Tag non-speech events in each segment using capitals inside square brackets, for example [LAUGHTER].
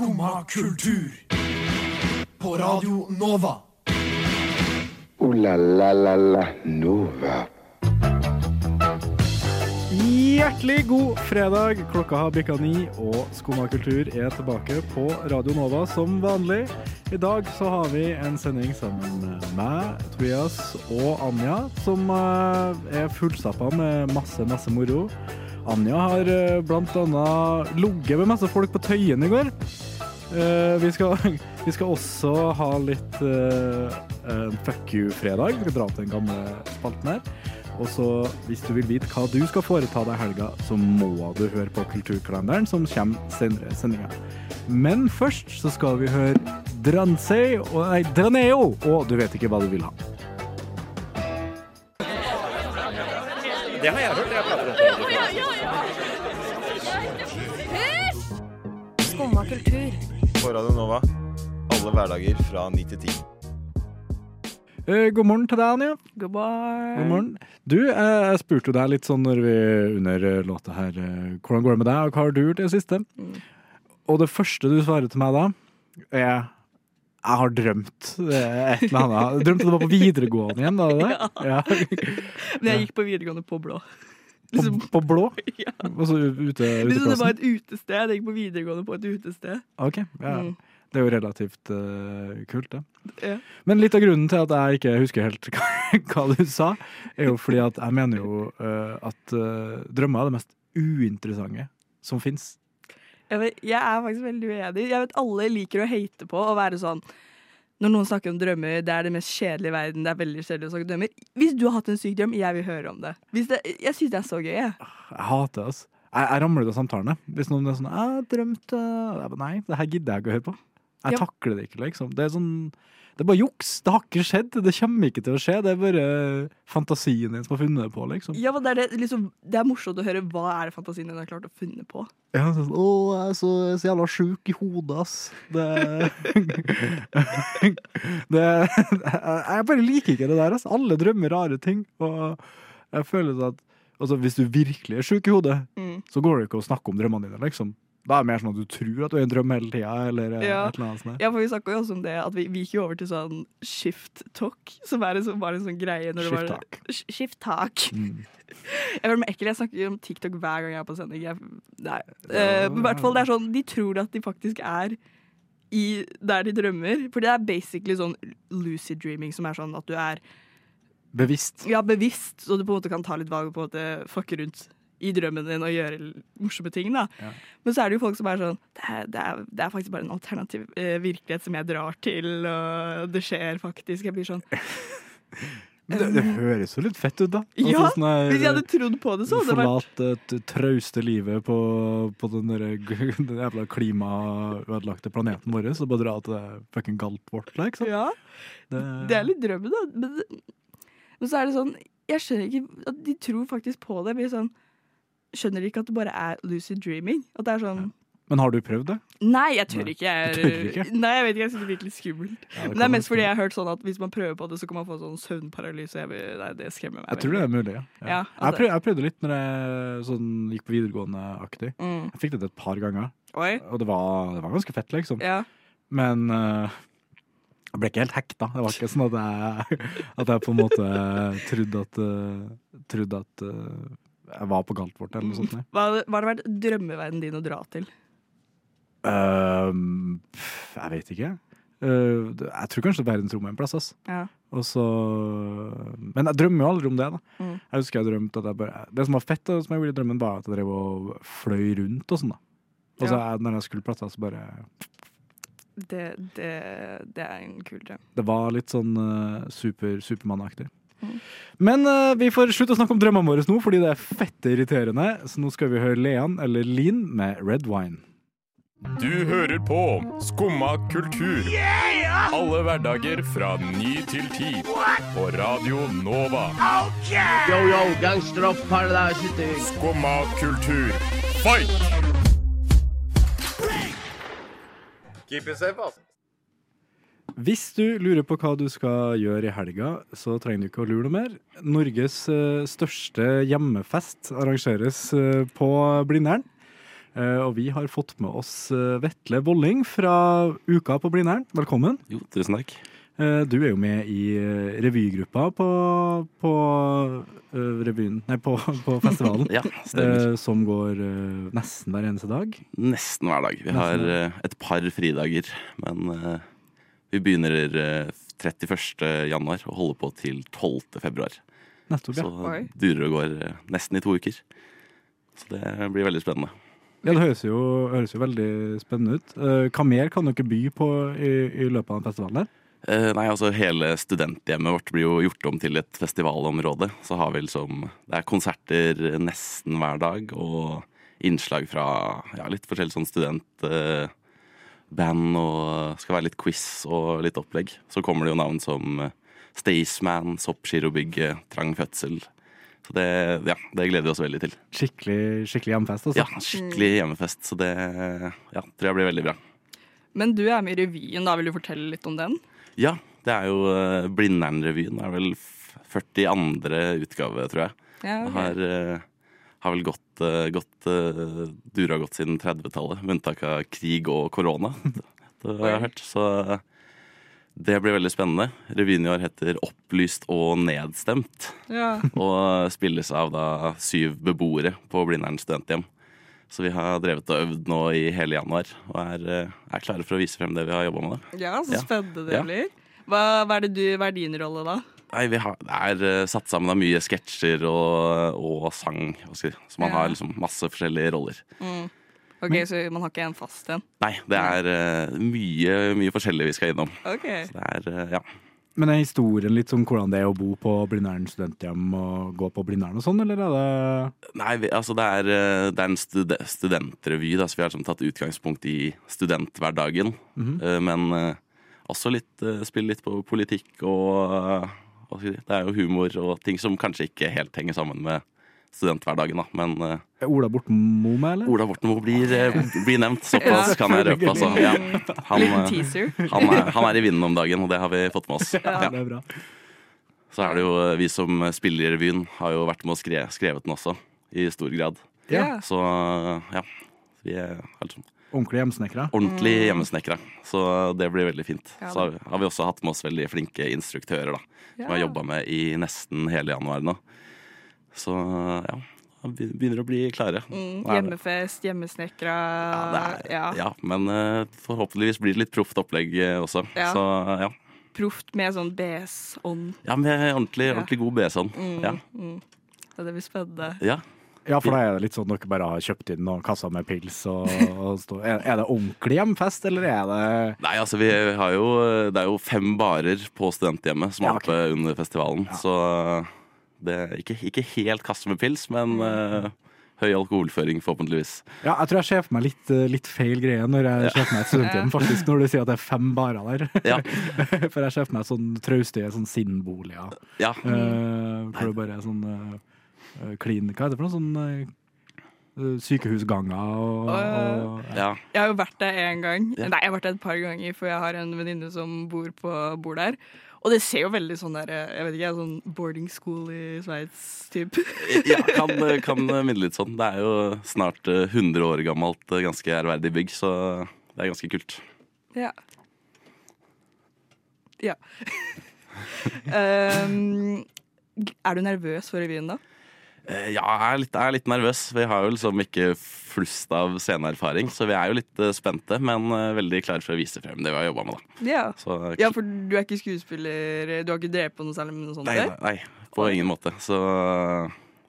Skumma kultur. På Radio Nova. O-la-la-la-la Nova. Hjertelig god fredag. Klokka har bikka ni, og Skumma kultur er tilbake på Radio Nova som vanlig. I dag så har vi en sending sammen med meg, Tobias og Anja, som eh, er fullstappa med masse, masse moro. Anja har bl.a. blant annet ligget med masse folk på Tøyen i går. Eh, vi, skal, [LAUGHS] vi skal også ha litt uh, fuck you-fredag. Vi skal dra til den gamle spalten her. Og så, hvis du vil vite hva du skal foreta deg i helga, så må du høre på Kulturkalenderen, som kommer senere i sendinga. Men først så skal vi høre Dransei og Nei, Draneo! Og du vet ikke hva du vil ha. Det har jeg hørt. Jeg prater Skumma kultur. På Radio Nova alle hverdager fra 9 til 10. Eh, god morgen til deg, Anja. God morgen. Du, eh, jeg spurte jo deg litt sånn når vi under eh, låta her Hvordan går det med deg, og hva har du gjort i det siste? Og det første du svarer til meg da, er jeg har drømt et eller annet. Drømte du var på videregående igjen, da? Det? [LAUGHS] Ja. Men jeg gikk på videregående på blå. På, på blå? [LAUGHS] Ja. Altså så ute, Liksom det var et utested. Jeg gikk på videregående på et utested. Ok, ja. Mm. Det er jo relativt uh, kult, det. Ja. Men litt av grunnen til at jeg ikke husker helt hva, [LAUGHS] hva du sa, er jo fordi at jeg mener jo uh, at uh, drømmer er det mest uinteressante som fins. Jeg, jeg er faktisk veldig uenig. Jeg vet Alle liker å hate på og være sånn Når noen snakker om drømmer, det er det mest kjedelige i verden. Det er veldig kjedelig å snakke om drømmer. Hvis du har hatt en syk drøm, jeg vil høre om det. Det jeg syns det er så gøy. Jeg. Jeg hater det, altså. Jeg, jeg ramler ut av samtalene. Hvis noen er sånn 'Jeg drømte Nei, det her gidder jeg ikke å høre på. Jeg Ja. takler det ikke, liksom. Det er sånn det er bare juks. Det har ikke skjedd. Det kommer ikke til å skje. Det er bare fantasien din som har funnet det på, liksom. Ja, men det, er det, liksom, det er morsomt å høre hva er det fantasien din har klart å funne på. Ja, sånn, Å, jeg er så, så jævla sjuk i hodet, ass. Det, [LAUGHS] det Jeg jeg bare liker ikke det der, ass. Alle drømmer rare ting. Og jeg føler at altså, hvis du virkelig er sjuk i hodet, Mm. så går det ikke å snakke om drømmene dine, liksom. Da er det mer sånn at du tror at du er i en drøm hele tida, eller eh, Ja. et eller annet sånt. der. Ja, for Vi snakka jo også om det at vi, vi gikk jo over til sånn shift talk, som er en sånn, var en sånn greie. Når det var, Shift talk. Sh- Shift talk. Mm. [LAUGHS] Jeg føler meg ekkel. Jeg snakker om TikTok hver gang jeg er på sending. Jeg, nei. Men i hvert fall det er sånn De tror at de faktisk er i der de drømmer. For det er basically sånn lucid dreaming, som er sånn at du er Bevisst. ja, bevisst, så du på en måte kan ta litt valg og på en måte fucke rundt i drømmen din og gjøre morsomme ting. da. Ja. Men så er det jo folk som er sånn Det er, det er, det er faktisk bare en alternativ eh, virkelighet som jeg drar til, og det skjer faktisk. Jeg blir sånn [LAUGHS] Men det, det høres jo litt fett ut, da. Altså, Ja, sånn her, Hvis jeg hadde trodd på det, så hadde det vært Forlate et trauste livet på, på den, der, [LAUGHS] den jævla klimaødelagte planeten vår og bare dra til det fucking Galtvort, liksom. Ja, Det, det er litt drømmen, da. Men, men så er det sånn Jeg skjønner ikke at de tror faktisk på det. Jeg blir sånn Skjønner ikke at det bare er lucid dreaming? At det er sånn Men har du prøvd det? Nei, jeg tør ikke. Jeg, tør ikke? Nei, jeg vet ikke, jeg syns det virker virkelig skummelt. Ja, Men det er mest fordi jeg har hørt sånn at hvis man prøver på det, så kan man få sånn søvnparalyse. Jeg, vil- nei, det skremmer meg. Jeg tror det er mulig, ja. ja. Ja, jeg, altså- prøvde, jeg prøvde litt når jeg sånn, gikk på videregående-aktig. Mm. Jeg fikk det til et par ganger, Oi. og det var, det var ganske fett, liksom. Ja. Men uh, jeg ble ikke helt hekta. Det var ikke sånn at jeg, [LAUGHS] at jeg på en måte trodde at, eh, trodde at eh, jeg var på Galtvort eller noe sånt. nei. Hva hadde hva hadde vært drømmeverdenen din å dra til? Ehm, pff, jeg vet ikke. Eh, det- jeg tror kanskje verdensrommet er en plass. ass. Ja. Og så, men jeg drømmer jo aldri om det. da. Mm. Jeg husker jeg drømte at jeg bare, Det som var fett, da, som jeg gjorde i drømmen, var at jeg drev og fløy rundt og sånn. da. Og så jeg- når jeg skulle plasser, så bare Det, det, det er en kul drøm. Det var litt sånn eh, super, Supermann-aktig. Men uh, vi får slutte å snakke om drømmene våre nå, fordi det er fette irriterende. Så nå skal vi høre Lean, eller Lean, med Red Wine. Du hører på Skumma kultur. Alle hverdager fra ny til ti. På Radio Nova. Yo, yo, gangsteropp, paradise. Skumma kultur, fight! Keep it safe, altså. Hvis du lurer på hva du skal gjøre i helga, så trenger du ikke å lure noe mer. Norges eh, største hjemmefest arrangeres eh, på Blindern. Eh, og vi har fått med oss Vetle Volling fra Uka på Blindern. Velkommen. Jo, tusen takk. Du er jo med i revygruppa på, på revyen Nei, på, [LAUGHS] på festivalen. Ja, stemmer. som går nesten hver eneste dag. Nesten hver dag. Vi har et par fridager, men vi begynner eh, 31. januar og holder på til 12. februar. Nettopp, ja. Så durer og går eh, nesten i to uker. Så det blir veldig spennende. Ja, Det høres jo, høres jo veldig spennende ut. Eh, hva mer kan dere by på i, i løpet av den festivalen? her? Eh, nei, altså Hele studenthjemmet vårt blir jo gjort om til et festivalområde. Så har vi liksom Det er konserter nesten hver dag, og innslag fra ja, litt forskjellig sånn studentband, og skal være litt quiz og litt opplegg. Så kommer det jo navn som eh, Staysman, Soppgirobygget, Trang fødsel. Så det, ja, det gleder vi oss veldig til. Skikkelig, skikkelig hjemmefest, altså. Ja, Skikkelig hjemmefest, så det ja, tror jeg blir veldig bra. Men du er med i revyen, da vil du fortelle litt om den? Ja, det er jo uh, Blindern-revyen. Det er vel 42. utgave, tror jeg. Ja, okay. Jeg har, eh, har vel gått, uh, gått uh, dura godt siden 30-tallet, med unntak av krig og korona. [LAUGHS] Det, det har jeg hørt. Så eh, det blir veldig spennende. Revyen i år heter Opplyst og nedstemt. ja. [LAUGHS] Og spilles av da syv beboere på Blindern studenthjem. Så vi har drevet og øvd nå i hele januar, og er, eh, er klare for å vise frem det vi har jobba med. da. ja, så spennende det Ja. blir. Hva, hva, er det du, hva er din rolle da? Nei, vi har, Det er eh, satt sammen av mye sketsjer og, og sang, si, så man Ja. har liksom masse forskjellige roller. Ok, Så man har ikke en fast en? Nei, det er uh, mye, mye forskjellig vi skal innom. Ok. Så det er, uh, ja. Men er historien litt om hvordan det er å bo på Blindern studenthjem og gå på Blindern og sånn, eller er det Nei, vi, altså det er, det er en stud studentrevy, da, så vi har liksom tatt utgangspunkt i studenthverdagen. Eh, Men eh, også litt, spille litt på politikk og hva skal si, Det er jo humor og ting som kanskje ikke helt henger sammen med studenthverdagen, da. Men er Ola Borten Moe med, eller? Ola Borten Moe blir, eh, blir nevnt. Såpass Ja. kan jeg røpe, altså. [LAUGHS] Ja. Han, eh, han, er, han er i vinden om dagen, og det har vi fått med oss. Ja, det er bra. Så er det jo vi som spiller i revyen, har jo vært med og skre, skrevet den også, i stor grad. Ja. Så ja. Vi er altså, Ordentlig hjemmesnekra. ordentlig hjemmesnekra, så det blir veldig fint. Ja, Så har vi- også hatt med oss veldig flinke instruktører, da. Som vi har jobba med i nesten hele januar nå. Så ja, vi begynner å bli klare. Mm, hjemmefest, hjemmesnekra Ja, ja. ja, men eh, forhåpentligvis blir det litt proft opplegg eh, også. Ja. Så ja. Proft med sånn BS-ånd. ja, med ordentlig, Ja. god BS-ånd. Mm, Ja. mm. Ja, det blir spennende. ja. Ja, for da er det litt sånn at dere bare har kjøpt inn noen kasser med pils og, og. Er, er det ordentlig hjemfest, eller er det Nei, altså vi har jo Det er jo fem barer på studenthjemmet som Ja, er oppe under festivalen. Så det er ikke, ikke helt kasse med pils, men uh, høy alkoholføring forhåpentligvis. Ja, jeg tror jeg ser for meg litt, eh, litt feil greie når jeg ser for meg et studenthjem, [LAUGHS] faktisk, når du sier at det er fem barer der. Ja. [LAUGHS] For jeg ser for meg sånn traustige sånn sinnboliger. ja. uh, hvor det bare er sånn eh, eh, clean Hva er det for noe? Sånn eh, sykehusganger og, og ja. Jeg har jo vært der én gang. Ja. Nei, jeg har vært der et par ganger, for jeg har en venninne som bor, på, bor der. Og det ser jo veldig sånn der Jeg vet ikke, sånn boarding school i Sveits type. ja kan, kan minne litt sånn. Det er jo snart eh, 100 år gammelt, eh, ganske ærverdig bygg, så det er ganske kult. Ja. Ja. [LAUGHS] um, er du nervøs for revyen, da? Eh, Ja, jeg er litt, jeg er litt nervøs. Vi har jo liksom ikke flust av sceneerfaring, så vi er jo litt eh, spente, men eh, veldig klare for å vise frem det vi har jobba med. da. Ja. Så, ja, for du er ikke skuespiller, du har ikke drevet på noe særlig med noe sånt? nei, nei, nei, på ingen måte. Så,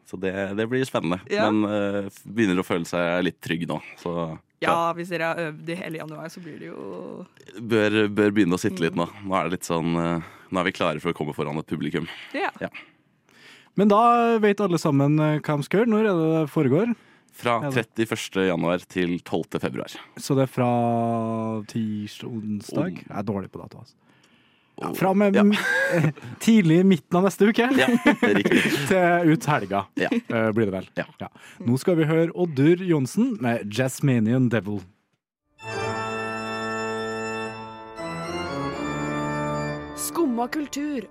så det, det blir spennende. Ja. Men uh, begynner å føle seg litt trygg nå. Så Ja, hvis dere har øvd i hele januar, så blir det jo bør, bør begynne å sitte litt nå. Nå er det litt sånn Nå er vi klare for å komme foran et publikum. Ja. Ja. Men da vet alle sammen eh, hva de skal gjøre. Når er det det foregår? Fra 31. januar til 12. februar. Så det er fra tirsdag, onsdag? Jeg er dårlig på dato. Altså. Ja, fra med Ja. [LAUGHS] tidlig i midten av neste uke Ja, [LAUGHS] til ut helga, Ja. eh, blir det vel. Ja. Nå skal vi høre Oddur Johnsen med 'Jasminian Devil'. Skumma kultur.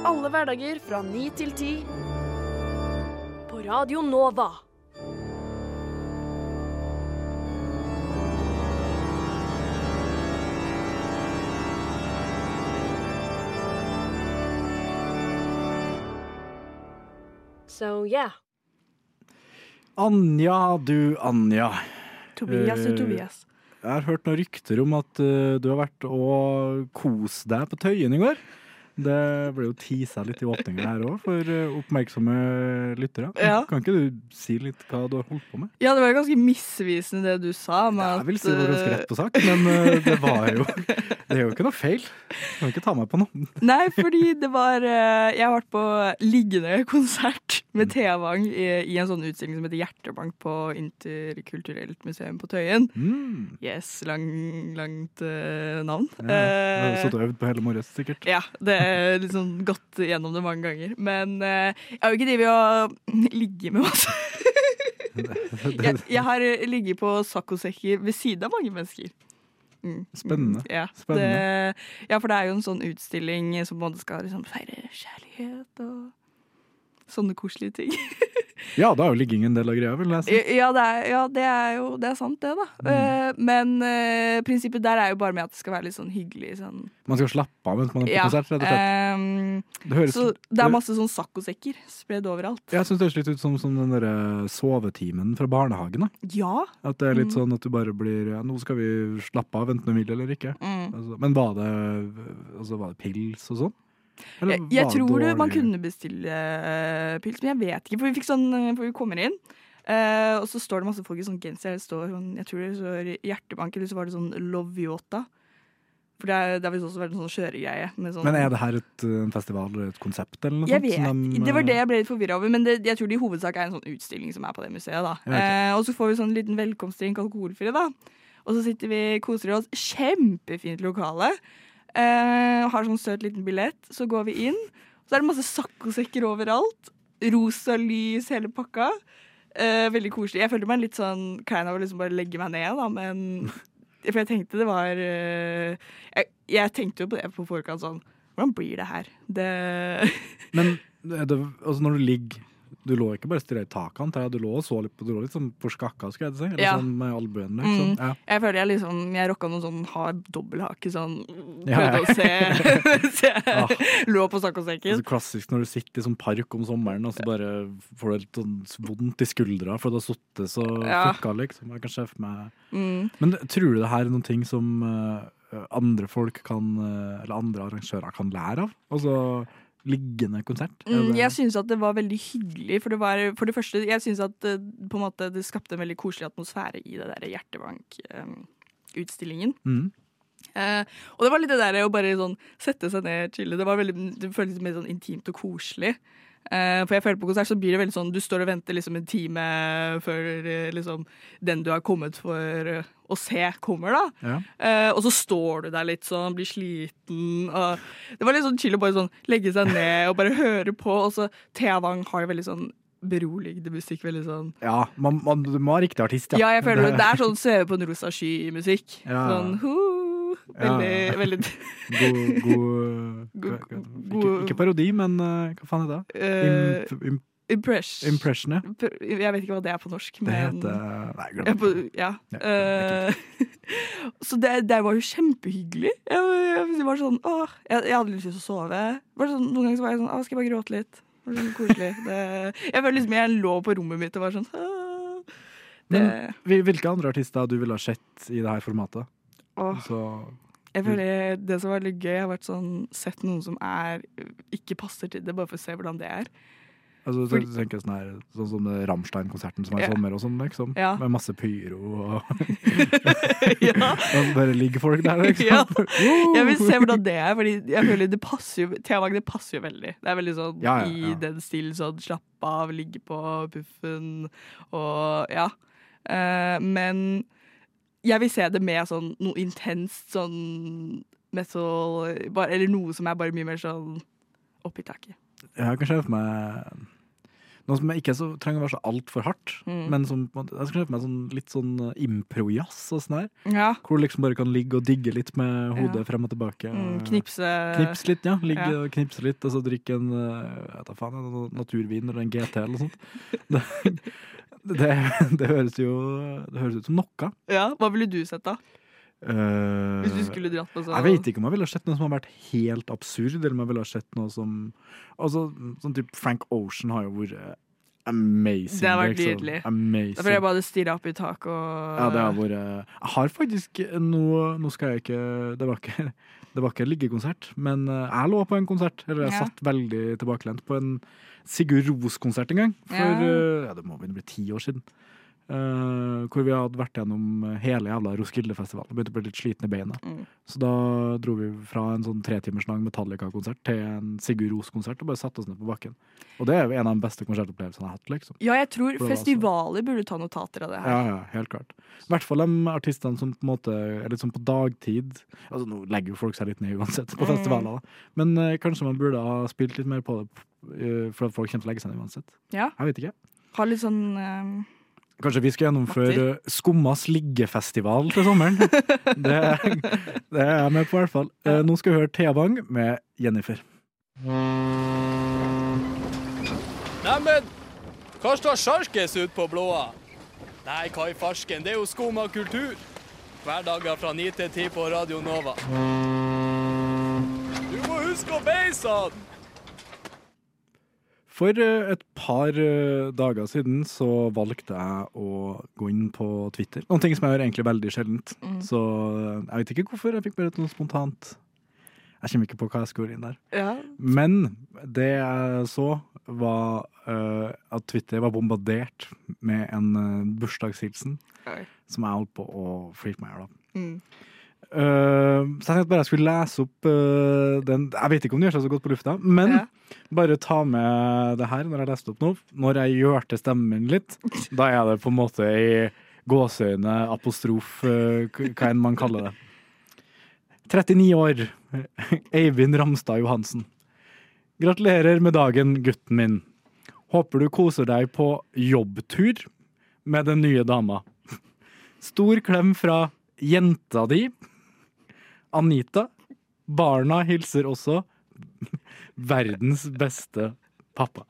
Alle hverdager fra ni til ti. På Radio Nova. So yeah. Anja, du Anja. Tobias og eh, Tobias. Jeg har hørt noen rykter om at eh, du har vært og kost deg på Tøyen i går. Det ble jo tisa litt i åpninga her òg, for eh, oppmerksomme lyttere. Ja. Kan ikke du si litt hva du har holdt på med? Ja, det var jo ganske misvisende det du sa. Med Jeg vil si det var ganske rett på sak, men eh, det var jo [LAUGHS] Det er jo ikke noe feil. Du kan ikke ta meg på noe. eh, Nei, fordi det var eh, Jeg har vært på liggende konsert. Med Thea Wang i, i en sånn utstilling som heter Hjertebank på Interkulturelt museum på Tøyen. Mm. Yes, lang, langt uh, navn. Ja, du har sittet og øvd på hele morges, sikkert. Ja, det er liksom gått gjennom det mange ganger. Men uh, jeg har jo ikke drevet og [LAUGHS] ligget med masse. [LAUGHS] jeg, jeg har ligget på saccosekker ved siden av mange mennesker. Mm. Spennende. Mm, ja, Spennende. Det, ja, for det er jo en sånn utstilling som både skal liksom feire kjærlighet og sånne koselige ting. [LAUGHS] Ja, da er jo ligging en del av greia, vil jeg si. Ja, det er, ja, det er jo det er sant, det, da. Mm. Eh, men uh, prinsippet der er jo bare med at det skal være litt sånn hyggelig. Sånn. Man skal slappe av mens man er på Ja, konsert, rett og slett. Um, Det høres- så det er masse sånn saccosekker spredd overalt. Jeg syns det høres litt ut som, som den derre sovetimen fra barnehagen. da. Ja. At det er litt Mm. sånn at du bare blir ja, Nå skal vi slappe av, enten du vil eller ikke. Mm. Altså, men var det, altså, var det pils og sånn? Jeg, jeg tror dårlig. man kunne bestille uh, pils, men jeg vet ikke. For vi sånn, eh, for vi kommer inn, uh, og så står det masse folk i sånn genser. Det står sånn, jeg tror det står hjertebank, eller så var det sånn Loviota. For det er, det har visst også vært en sånn kjøregreie. Med sånn, Men er det her et, en festival eller et konsept? eller noe jeg sånt? vet, de, Det var det uh, jeg ble litt forvirra over, men det, jeg tror det i hovedsak er en sånn utstilling som er på det museet. da. Eh, og så får vi sånn liten velkomstdrink alkoholfri, da. Og så sitter vi koser oss. Kjempefint lokale. Eh, har sånn søt liten billett. Så går vi inn, så er det masse saccosekker overalt. Rosa lys, hele pakka. Eh, veldig koselig. Jeg følte meg litt sånn klein av å liksom bare legge meg ned, da, men [LAUGHS] For jeg tenkte det var eh, jeg, jeg tenkte jo på det på forkant sånn Hvordan blir det her? Det Men det, altså, når du ligger Du lå ikke bare stirra i taket, antar jeg. Du lå og så litt på, du lå litt sånn forskakka, skal jeg si. Eller Ja. sånn med albuen, liksom. Mm. Ja. Jeg føler jeg liksom Jeg rocka noen sånn hard dobbelthake sånn Ja. Prøvde å se, [LAUGHS] se Ah. Lå på saccosekken. Altså, klassisk når du sitter i sånn park om sommeren, og så bare får du litt sånn vondt i skuldra for du har sittet så Ja. fucka, liksom. Jeg kan se for meg Mm. Men tror du det her er noen ting som uh, andre folk kan uh, Eller andre arrangører kan lære av? Altså liggende konsert? Er Mm, jeg syns at det var veldig hyggelig. For det var for det første Jeg syns at en måte, det skapte en veldig koselig atmosfære i det der Hjertebank-utstillingen. Mm. Uh, og det var litt det der å bare sånn sette seg ned, chille. Det, var veldig, det føltes mer sånn intimt og koselig. Eh, for jeg føler på konsert så blir det veldig sånn Du står og venter liksom en time før eh, liksom, den du har kommet for eh, å se, kommer, da. Ja. Og så står du der litt sånn, blir sliten. Det var litt sånn chill å bare sånn legge seg ned og bare høre på. Og så Thea Wang har jo veldig sånn beroligende musikk. Veldig sånn Ja, man, man, du må ha riktig artist, Ja, jeg føler det, det er sånn sveve på en rosa sky-musikk. Ja. Sånn hu, Veldig, Ja. veldig [LAUGHS] God, god, God- hva- hva- god- ikke, parodi, men eh, hva faen er det? eh, Imp, imp, impress. impression, ja. Jeg vet ikke hva det er på norsk, Det heter Nei, glem det. ja. Ja, Eh, [LAUGHS] så det, det var jo kjempehyggelig. Jeg, jeg, var sånn, åh, jeg, jeg hadde lyst til å sove. Sånn, noen ganger så var jeg sånn Å, skal jeg bare gråte litt? Det var sånn koselig. [LAUGHS] Det, jeg føler liksom jeg lå på rommet mitt og var sånn «Åh». det, Men hvilke andre artister du ville ha sett i det her formatet? Åh, Så, jeg føler Det som var litt gøy, har vært sånn sett noen som er ikke passer til det, bare for å se hvordan det er. altså, så, du tenker sånn, her, sånn som det Rammstein-konserten som er i Ja. sommer, og sånn, liksom. Ja. Med masse pyro og, [LAUGHS] [LAUGHS] ja. bare ligger folk der, liksom. Ja. [LAUGHS] Jeg vil se hvordan det er, Fordi jeg føler det passer jo Wang, det passer jo veldig. Det er veldig sånn ja, i den stilen sånn slappe av, ligge på puffen og ja. Uh, men jeg vil se det med sånn noe intenst sånn metal bare, Eller noe som er bare mye mer sånn oppi taket. Jeg kan se for meg noe som ikke så, trenger å være så altfor hardt, Mm. men som Jeg skal se for meg sånn, litt sånn eh, impro-jazz og sånn her. Ja. Hvor du liksom bare kan ligge og digge litt med hodet Ja. frem og tilbake. Mm, knipse Knips litt, ja. Ligge Ja. og knipse litt, og så drikke en eh, jeg vet da faen, en naturvin eller en GT eller noe sånt. [LAUGHS] [LAUGHS] [LAUGHS] Det, det, [LAUGHS] høres jo Det høres ut som noe. Ja, Hva ville du sett, da? Uh, Hvis du skulle dratt på sånn Jeg vet ikke om jeg ville sett noe som har vært helt absurd, eller om jeg ville sett noe som Altså, sånn type Frank Ocean har jo vært amazing. Det har vært liksom. nydelig. Da får jeg bare stirre opp i taket og Ja, det har vært Jeg har faktisk nå, nå skal jeg ikke Det var ikke det var ikke liggekonsert, men eh, jeg lå på en konsert. Eller jeg Ja. satt veldig tilbakelent på en Sigurd Ros-konsert en gang. For Ja. eh, ja, det må å bli ti år siden. Eh, hvor vi hadde vært gjennom hele jævla Roskilde-festivalen begynte å bli litt sliten i beina. Mm. Så da dro vi fra en sånn tretimers lang Metallica-konsert til en Sigurd Ros-konsert og bare satte oss ned på bakken. Og det er jo en av de beste konsertopplevelsene jeg har hatt, liksom. Ja, jeg tror festivaler burde ta notater av det her. Ja, ja, helt klart. I hvert fall de artistene som på en måte er litt sånn på dagtid. Altså Nå legger jo folk seg litt ned uansett på festivaler, da. men uh, kanskje man burde ha spilt litt mer på det uh, for at folk kommer til å legge seg ned uansett. Ja. Jeg vet ikke. Ha litt sånn Kanskje vi skal gjennomføre Skummas liggefestival til sommeren. [LAUGHS] det, det er jeg med på, i hvert fall. Eh, Nå skal vi høre Thea Bang med Jennifer. Neimen, hva står sjarkes ut på blåa? Nei, hva i farsken, det er jo Skumma kultur. Hverdager fra 9 til 10 på Radio Nova. Du må huske å beise han! For eh, et par eh, dager siden så valgte jeg å gå inn på Twitter. Noen ting som jeg gjør egentlig veldig sjeldent. Mm. Så eh, jeg vet ikke hvorfor jeg fikk bare noe spontant. Jeg kommer ikke på hva jeg skulle inn der. Ja. Men det jeg så, var uh, at Twitter var bombardert med en uh, bursdagshilsen Oi. som jeg holdt på å freake meg i hjel av. Mm. Eh, så jeg tenkte bare jeg skulle lese opp uh, den Jeg vet ikke om det gjør seg så godt på lufta, men Ja. bare ta med det her når jeg leste opp nå. Når jeg gjør til stemmen min litt, da er det på en måte i gåseøyne, apostrof, uh, hva enn man kaller det. 39 år, Eivind Ramstad Johansen. Gratulerer med dagen, gutten min. Håper du koser deg på jobbtur med den nye dama. Stor klem fra jenta di. Anita. Barna hilser også verdens beste pappa.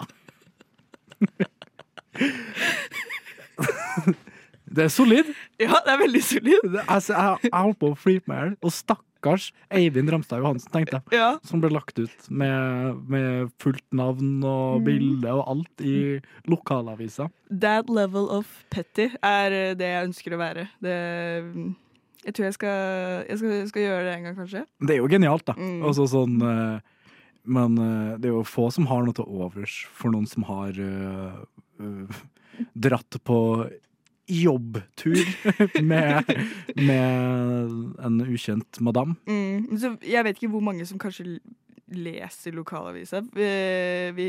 Det er solid. Ja, det er veldig solid. Det- Altså, jeg, jeg holdt på å flipe meg i hjel. Og stakkars Eivind Ramstad Johansen, tenkte jeg. Ja. Som ble lagt ut med, med fullt navn og Mm. bilde og alt i lokalavisa. That level of petty er eh, det jeg ønsker å være. Det, jeg tror jeg skal, jeg skal, skal gjøre det en gang, kanskje. Det er jo genialt, da. Mm. Også sånn uh, Men uh, det er jo få som har noe til overs for noen som har uh, eh, dratt på jobbtur [LAUGHS] med, med en ukjent madam. Mm. Så jeg vet ikke hvor mange som kanskje leser lokalavisa. Vi, vi,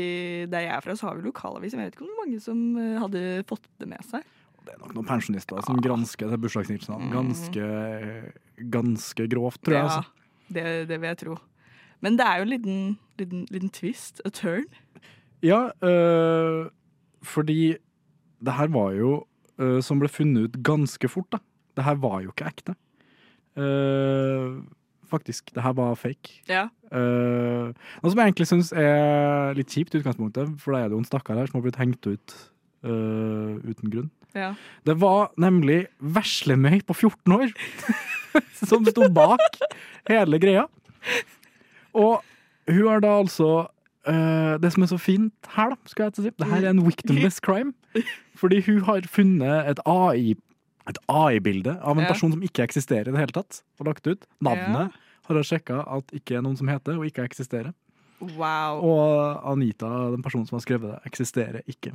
der jeg er fra, så har vi lokalavis. Jeg vet ikke hvor mange som eh, hadde fått det med seg. Det er nok noen pensjonister som gransker til bursdagshilsene. Ganske, ganske grovt, tror jeg. Ja, Altså. det, det vil jeg tro. Men det er jo en liten, liten, liten twist, a turn. Ja, øh, fordi det her var jo øh, som ble funnet ut ganske fort, da. Det her var jo ikke ekte. Uh, faktisk, det her var fake. Ja. Uh, noe som jeg egentlig syns er litt kjipt i utgangspunktet, for da er det jo en stakkar her som har blitt hengt ut øh, uten grunn. Ja. Det var nemlig Veslemøy på 14 år [LAUGHS] som sto bak hele greia. Og hun har da altså uh, Det som er så fint her, da, skal jeg til å si, det her er en victimless crime. Fordi hun har funnet et AI et AI-bilde av en Ja. person som ikke eksisterer i det hele tatt, og lagt ut. Navnet har hun sjekka at ikke er noen som heter, og ikke eksisterer. Wow. Og Anita, den personen som har skrevet det, eksisterer ikke.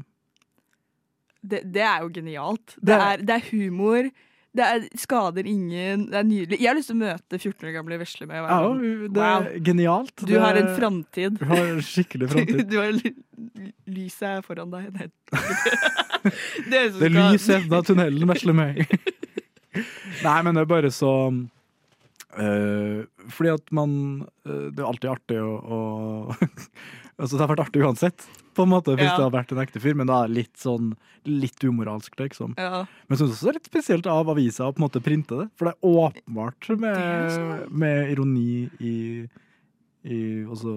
Det, det er jo genialt. Det er- det er humor. Det er, skader ingen. Det er nydelig. Jeg har lyst til å møte 14 år gamle vesle med. Ja, sånn, det er genialt. Du Det- har en [LAUGHS] framtid. Du har en skikkelig framtid. Du har lyset er foran deg. Nei. [LAUGHS] [LAUGHS] Det er, Det er lys i enden av tunnelen, Veslemøy. Nei, men det er bare så øh, Fordi at man øh, Det er alltid artig å, å Altså, det har vært artig uansett, på en måte, hvis Ja. det har vært en ekte fyr, men da er litt sånn litt umoralsk, liksom. Ja. Men jeg syns også det er litt spesielt av avisa å på en måte printe det, for det er åpenbart med, med ironi i, i også,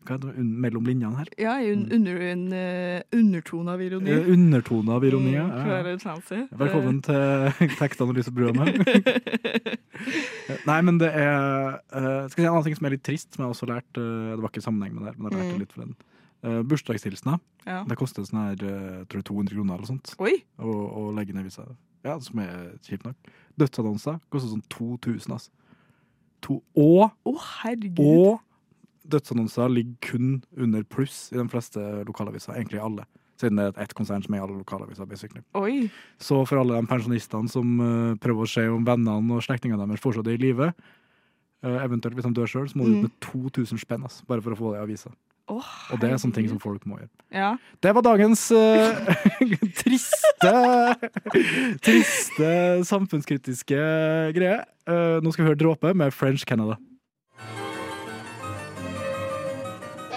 hva heter det, un- mellom linjene her. Ja, un, under, en uh, undertone av ironi. Uh, Undertone av ironi. ja. Mm, Ja, fancy. Velkommen til tekstanalyseprogrammet. [LAUGHS] Nei, men det er uh, Skal jeg si en annen ting som er litt trist, som jeg også har lært eh, Det var ikke i sammenheng med det her, men jeg lærte Mm. litt for en, Uh, Bursdagshilsener. Ja. Det koster sånn her tror jeg 200 kroner eller sånt. Oi! Å, å legge ned visa. Ja, som er kjipt nok. Dødsannonser koster sånn 2000, altså. To, og, oh, og dødsannonser ligger kun under pluss i de fleste lokalaviser. Egentlig alle. Siden det er ett konsern som er i alle lokalaviser. basically. Oi. Så for alle de pensjonistene som uh, prøver å se om vennene og slektningene deres fortsatt er i live, uh, eventuelt hvis de dør sjøl, så må du ut Mm. med 2000 spenn altså, bare for å få det i avisa. Å, Og det er sånne ting som folk må gjøre. Ja. Det var dagens uh, [LAUGHS] triste Triste samfunnskritiske greie. Uh, nå skal vi høre Dråpe med French Canada.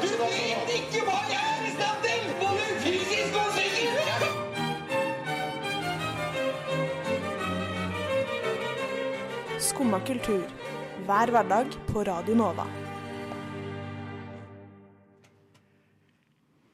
Du vet ikke hva jeg er i stand til, både fysisk og psykisk! Skumma kultur. Hver hverdag på Radio Nova.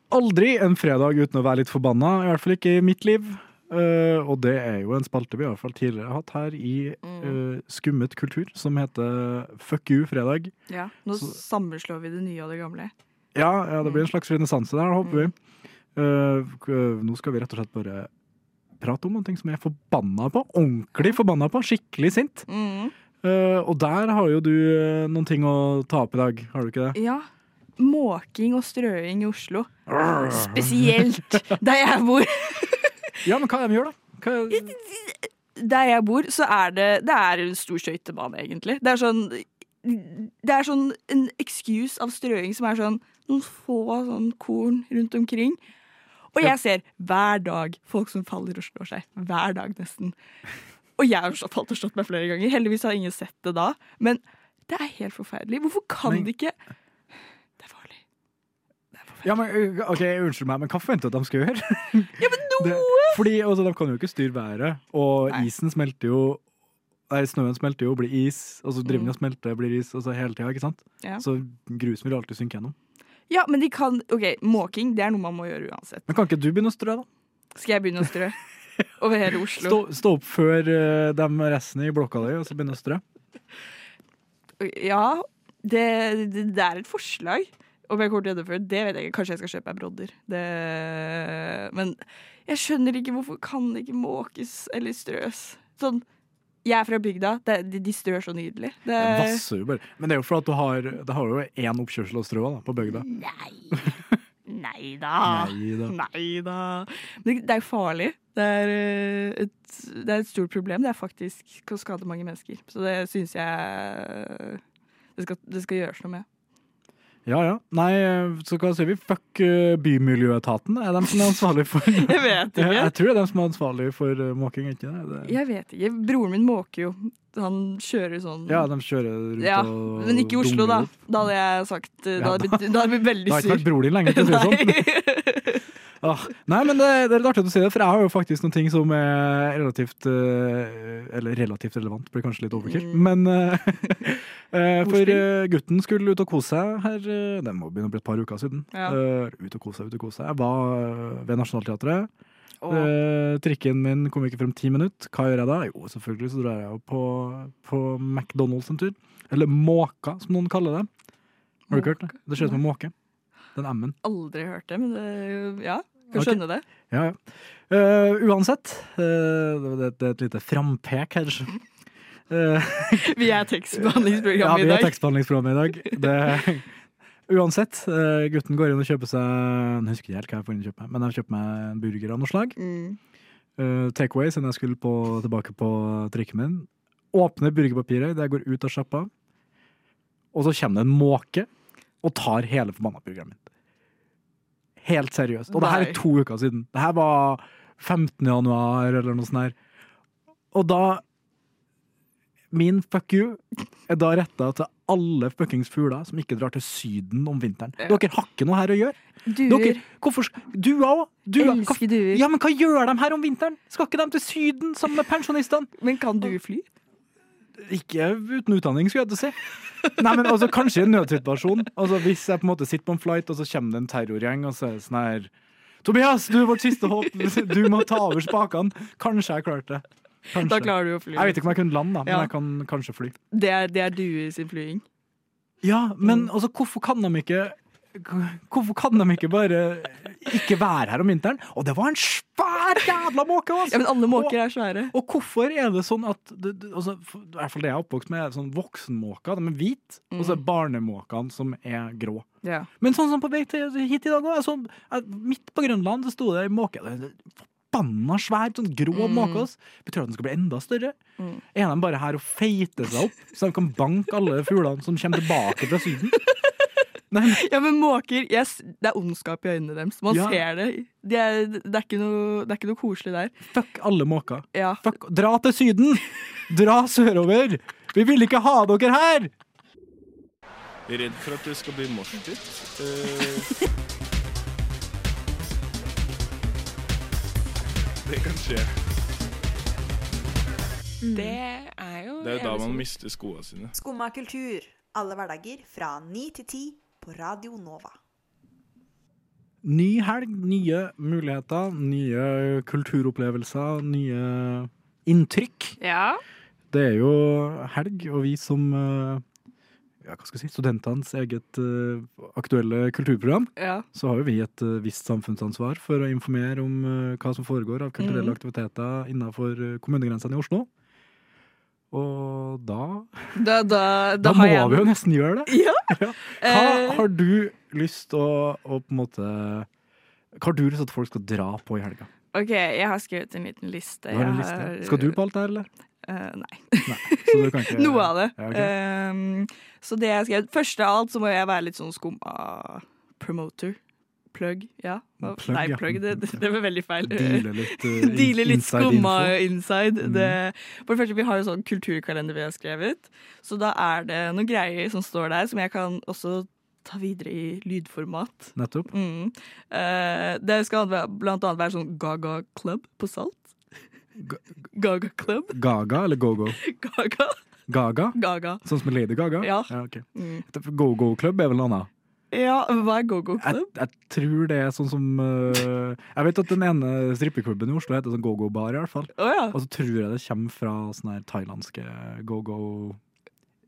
Aldri en fredag uten å være litt forbanna, i hvert fall ikke i mitt liv. Uh, og det er jo en spalte vi i hvert fall tidligere har hatt her i uh, Skummet kultur, som heter Fuck you fredag. ja. Nå Så- sammenslår vi det nye og det gamle. Ja, ja det blir en slags renessanse der, håper vi. Uh, nå skal vi rett og slett bare prate om noen ting som jeg er forbanna på. Ordentlig forbanna på. Skikkelig sint. Mm. Og der har jo du noen ting å ta opp i dag, har du ikke det? Ja. Måking og strøing i Oslo. Spesielt der jeg bor. [LAUGHS] Ja, men hva det de gjør, da? Hva er... Der jeg bor, så er det Det er en stor skøytebane, egentlig. Det er sånn Det er sånn en excuse av strøing som er sånn noen få sånn korn rundt omkring. Og jeg ser hver dag folk som faller og slår seg. Hver dag, nesten. Og jeg har falt og slått meg flere ganger. Heldigvis har ingen sett det da. Men det er helt forferdelig. Hvorfor kan Men- de ikke Ja, men, ok, Unnskyld meg, men hva at de skal gjøre? Ja, men [LAUGHS] noe! Det, fordi altså, De kan jo ikke styre været, og isen smelter jo Nei, Snøen smelter jo, blir is, og så driver den og smelter, blir is, og så hele tida. ikke sant? Mm. Ja. Så grusen vil alltid synke gjennom. Ja, men de kan OK, måking, det er noe man må gjøre uansett. Men kan ikke du begynne å strø, da? Skal jeg begynne å strø over hele [LAUGHS] Oslo? Stå, stå opp før uh, de resten i blokka di, og så begynne å strø? Ja, det, det, det er et forslag. Om jeg kommer til å gjennomføre det, vet jeg ikke. Kanskje jeg skal kjøpe meg brodder. Det, men jeg skjønner ikke hvorfor kan det ikke måkes eller strøs. Sånn, jeg er fra bygda. Det, de, de strør så nydelig. Det, Det vasser jo bare. Men det er jo fordi at du har, det har jo én oppkjørsel av strø da, på bygda. Nei da. [LAUGHS] Neida. Nei da. Men det er jo farlig. Det er, eh, et, det er et stort problem. Det er faktisk kan skade mange mennesker. Så det syns jeg det skal, det skal gjøres noe med. Ja ja. Nei, så hva sier vi? Fuck uh, Bymiljøetaten. Er de som er ansvarlig for [LAUGHS] Jeg vet ikke. Jeg tror det er de som er ansvarlig for uh, måking, ikke det? det? Jeg vet ikke. Broren min måker jo. Han kjører sånn Ja, de kjører rundt Ja, og Men ikke i Oslo, da. Da hadde jeg sagt eh, Da hadde jeg blitt, da hadde jeg blitt veldig Det har ikke vært bror din lenger, til å si det sånn. [LAUGHS] Ah, nei, men det, det er litt artig at du sier det, for jeg har jo faktisk noen ting som er relativt eh, Eller relativt relevant, blir kanskje litt overkill. Mm. Men eh, [LAUGHS] eh, For gutten skulle ut og kose seg her Det må begynne å bli et par uker siden. Ja. Ut og kose seg, ut og kose seg. Jeg var ved Nationaltheatret. Oh. Trikken min kom ikke frem ti minutter. Hva gjør jeg da? Jo, selvfølgelig så drar jeg jo på, på McDonald's en tur. Eller Måka, som noen kaller det. Har du ikke hørt det? Det ser ut som en måke. Den M-en. Aldri hørt det, men det, ja. Kan skjønne det. Ja, ja. Uh, uansett, uh, det, det, er et lite frampek her. Uh, [LAUGHS] Vi er tekstbehandlingsprogrammet i dag. Ja, vi er tekstbehandlingsprogrammet i dag. Det, uansett, eh, gutten går inn og kjøper seg Jeg husker ikke helt hva jeg får inn kjøpe, men jeg kjøper meg en burger av noe slag. Mm. Takeaway, siden jeg skulle på, tilbake på trikken min. Åpner burgerpapiret idet jeg går ut av sjappa, og så kommer det en måke og tar hele forbanna burgeren min. Helt seriøst. Og det her er to uker siden. Det her var 15. januar eller noe sånt her. Og da Min fuck you er da retta til alle fuckings fugler som ikke drar til Syden om vinteren. Dere har ikke noe her å gjøre. Duer. Hvorfor Duer òg. Elsker duer. Ja, men hva gjør de her om vinteren? Skal ikke de til Syden sammen med pensjonistene? Men kan du fly? Ikke uten utdanning, skulle jeg til å si. Nei, men altså, Kanskje i en nødsituasjon. Altså, hvis jeg på en måte sitter på en flight, og så kommer det en terrorgjeng og så er det sånn her Tobias, du er vårt siste håp. [LAUGHS] Du må ta over spakene. Kanskje jeg klarte det. Kanskje. Da klarer du å fly. Jeg vet ikke om jeg kunne lande, da, men Ja. jeg kan kanskje fly. Det er, det er duer sin flying. Ja, men Mm. altså, hvorfor kan de ikke Hvorfor kan de ikke bare ikke være her om vinteren? Og det var en svær jævla måke! Altså. Ja, men alle måker er svære. Og hvorfor er det sånn at altså, I hvert fall det jeg er oppvokst med, sånn voksenmåker. De er hvite, og så er barnemåkene som er grå. Ja. Men sånn som på vei til, hit i dag òg. Altså, midt på Grønland så sto det ei måke. Forbanna svær, sånn grå Mm. måke. Betyr at den skal bli enda større. Mm. Er de bare her og feiter seg opp, så de kan banke alle fuglene som kommer tilbake fra Syden? [LAUGHS] Nei, Ja, men måker yes, Det er ondskap i øynene deres. Man Ja. ser det. De er, det, er ikke noe, det er ikke noe koselig der. Fuck alle måker. Ja. Fuck, dra til Syden! Dra sørover! Vi vil ikke ha dere her! Redd for at det skal bli morsdytt. Uh... det kan skje. Det er jo Det er da man mister skoene sine. Skumma kultur. Alle hverdager fra ni til ti på Radio Nova. Ny helg, nye muligheter, nye kulturopplevelser, nye inntrykk. Ja. Det er jo helg, og vi som eh, ja, hva skal jeg si, studentenes eget uh, aktuelle kulturprogram, Ja. så har jo vi et uh, visst samfunnsansvar for å informere om uh, hva som foregår av kulturelle mm. aktiviteter innenfor kommunegrensene i Oslo. Og da Da, da, da, Da, må jeg vi jo nesten gjøre det! Ja. [LAUGHS] Hva Eh, har du lyst til å, å på en måte Hva har du lyst til at folk skal dra på i helga? OK, jeg har skrevet en liten liste. En liste. har- Skal du på alt det her, eller? Uh, nei. Så du kan [LAUGHS] ikke Noe av det. Ja, okay. Um, så det jeg skrev Først av alt så må jeg være litt sånn skumma promoter. Plug, ja. Plug, Nei, ja. plug, det, det, var veldig feil. [LAUGHS] Deale litt, [LAUGHS] uh, Deale litt inside skumma inside. Mm. Det, for det første, vi har jo sånn kulturkalender vi har skrevet, så da er det noen greier som står der, som jeg kan også ta videre i lydformat. Nettopp. Mm. Uh, det skal blant annet være sånn Gaga Club på Salt. Gaga Club. Gaga eller Go-Go? [LAUGHS] Gaga. Gaga? Gaga. Sånn som Lady Gaga? Ja. ok. Mm. Go-Go Club er vel noe annet? Ja, hva er Go-Go Jeg, jeg tror det er sånn som uh, Jeg vet at den ene strippeklubben i Oslo heter sånn Go-Go Bar, i hvert fall. Oh, ja. Og så tror jeg det kommer fra sånne her thailandske go-go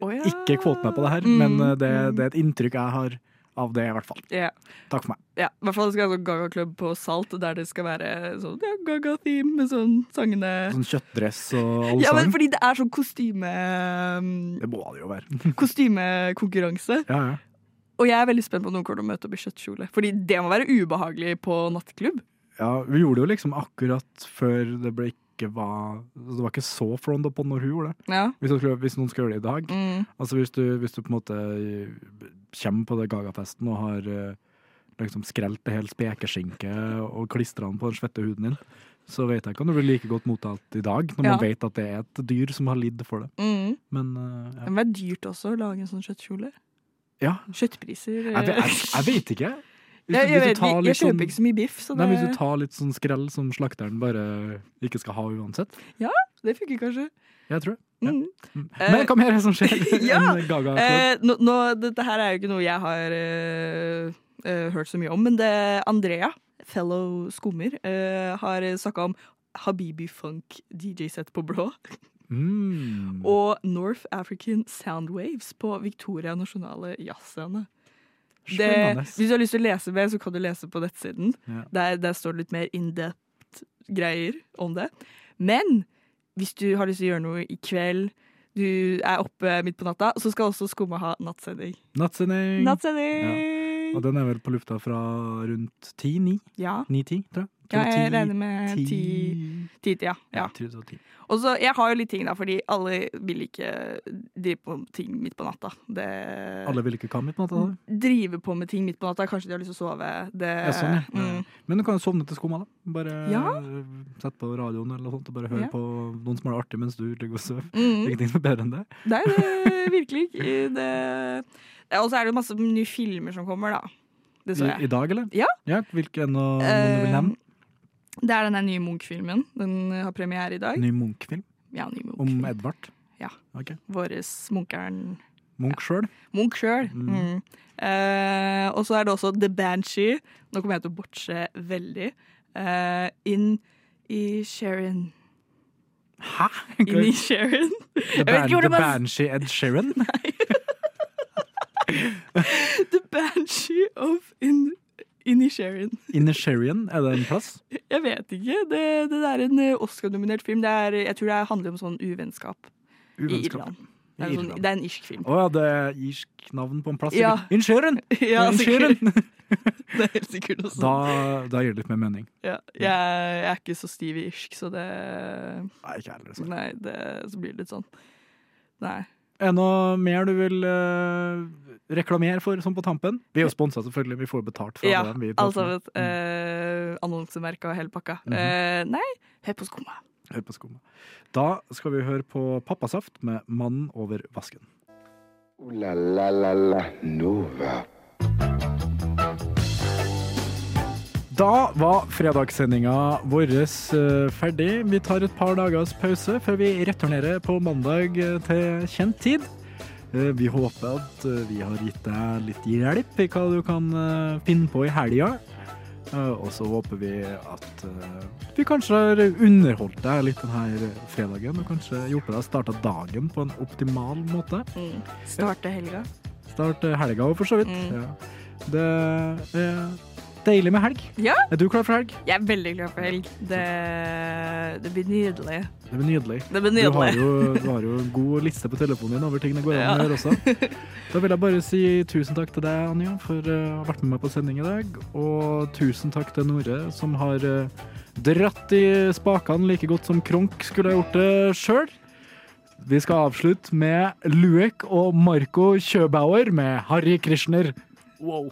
oh, ja. Ikke kvot meg på det her, Mm, men uh, det, mm. det er et inntrykk jeg har av det, i hvert fall. Yeah. Takk for meg. Ja, i hvert fall det jeg være sånn gaga-klubb på Salt, der det skal være sånn ja, Gaga-theme med sånn sangene Sånn kjøttdress og allsang. Ja, men fordi det er sånn kostyme... Det må det jo være. [LAUGHS] Kostymekonkurranse. Ja, ja. Og jeg er veldig spent på om noen kommer til å møte opp i kjøttkjole. Fordi det må være ubehagelig på nattklubb. Ja, vi gjorde det jo liksom akkurat før det ble ikke var Det var ikke så front up når hun gjorde det. Ja. Hvis, skulle, hvis noen skal gjøre det i dag. Mm. Altså hvis du, hvis du på en måte kommer på det Gaga-festen og har eh, liksom skrelt det hele spekeskinket og klistra den på den svette huden din, så vet jeg ikke om du blir like godt mottatt i dag, når Ja. man vet at det er et dyr som har lidd for det. Mm. Men uh, ja. Det må være dyrt også å lage en sånn kjøttkjole. Ja. Kjøttpriser Jeg, vet- jeg, jeg vet ikke. Hvis, Jeg, jeg, vet, tar jeg, kjøper sånn- ikke så mye biff, så Nei, det, Hvis du tar litt sånn skrell som slakteren bare ikke skal ha uansett. Ja, det funker kanskje. Jeg tror det. Ja. Mm. Mm. Eh, Men hva mer er det som skjer? [LAUGHS] [LAUGHS] ja, Gaga eh, nå, nå, dette her er jo ikke noe jeg har uh, eh, hørt så mye om, men det Andrea, fellow skummer, uh, har snakka om Habibi Funk DJ-sett på blå. Mm. Og North African Soundwaves på Victoria Nasjonale Jazzscene. Det, hvis du har lyst til å lese mer, så kan du lese på nettsiden. Ja. Der, der står det litt mer in-depth greier om det. Men hvis du har lyst til å gjøre noe i kveld, du er oppe midt på natta, så skal også Skumma ha nattsending. Nattsending. Nattsending! Ja. Og den er vel på lufta fra rundt 10-9? Ja. 9-10, tror jeg. Ja, jeg regner med ti- ti, ti ja. ja. Jeg tror det var 10. Og så, Jeg har jo litt ting, da, fordi alle vil ikke drive på ting midt på natta. Det, Alle vil ikke komme midt på natta? da? Drive på med ting midt på natta. Kanskje de har lyst til å sove. Det, Ja, sånn, ja. mm. Men du kan jo sovne til skumma, da. Bare Ja. sette på radioen eller noe sånt og bare høre Ja. på noen som har det artig mens du ligger og sover. Mm. [LAUGHS] Ingenting som er bedre enn det. Nei, det virkelig ikke det. Og så er det jo masse nye filmer som kommer, da. Det så I. I dag, eller? Ja. Hvilken og, noen du vil nevne? Eh, Det er den nye Munch-filmen. Den har premiere i dag. Ny Munch-film? Ja, ny Munch. Om Edvard? Ja. Okay. Våres Munkeren Munch sjøl? Munch sjøl. Mm. Mm. Eh, og så er det også The Banshee. Nå kommer jeg til å botche veldig. Eh, inn i Sharon. Hæ? Inn i Sharon. The, Ban The Banshee Ed Sheeran? [LAUGHS] The Banshee of Inisherin. Inisherin, er det en plass? Jeg vet ikke. Det, det er en eh, Oscar-nominert film. Det er, jeg tror det handler om sånn uvennskap, i Irland. Det er, sånn, det er en irsk film. Å ja, det er irsk navn på en plass? Ja. [LAUGHS] sikkert. Ja, [LAUGHS] Inisherin! Det er helt sikkert også. Da, da gir det litt mer mening. Ja, jeg, jeg er ikke så stiv i irsk, så det Nei, ikke heller. så. Nei, det, så blir det litt sånn Nei. Er det noe mer du vil uh, reklamere for sånn på tampen? Vi er jo sponsa, selvfølgelig. Vi får betalt fra Ja, det. Vi altså med. vet, eh, og hele pakka. Mm -hmm. uh, nei, hør på skumma. Hør på skumma. Da skal vi høre på Pappasaft med 'Mannen over vasken'. Uh, la la la la Nova. Da var fredagssendinga vår eh, ferdig. Vi tar et par dagers pause før vi returnerer på mandag eh, til kjent tid. Eh, Vi håper at vi har gitt deg litt hjelp i hva du kan finne på i helga. Og så håper vi at vi kanskje har underholdt deg litt denne fredagen. Og kanskje hjulpet deg å starte dagen på en optimal måte. Mm. Starte helga. Starte helga òg, for så vidt. Mm. Ja. Det er deilig med helg. Ja. Er du klar for helg? Jeg er veldig klar for helg. Det, det blir nydelig. Det blir nydelig. Det blir Du har, jo, du har jo god liste på telefonen din over ting det går an å gjøre også. [LAUGHS] Da vil jeg bare si tusen takk til deg, Anja, for eh, å ha vært med meg på sending i dag. Og tusen takk til Nore, som har eh, dratt i spakene like godt som Kronk skulle ha gjort det sjøl. Vi skal avslutte med Luek og Marco Kjøbauer med Harry Krishner. [LAUGHS] Wow.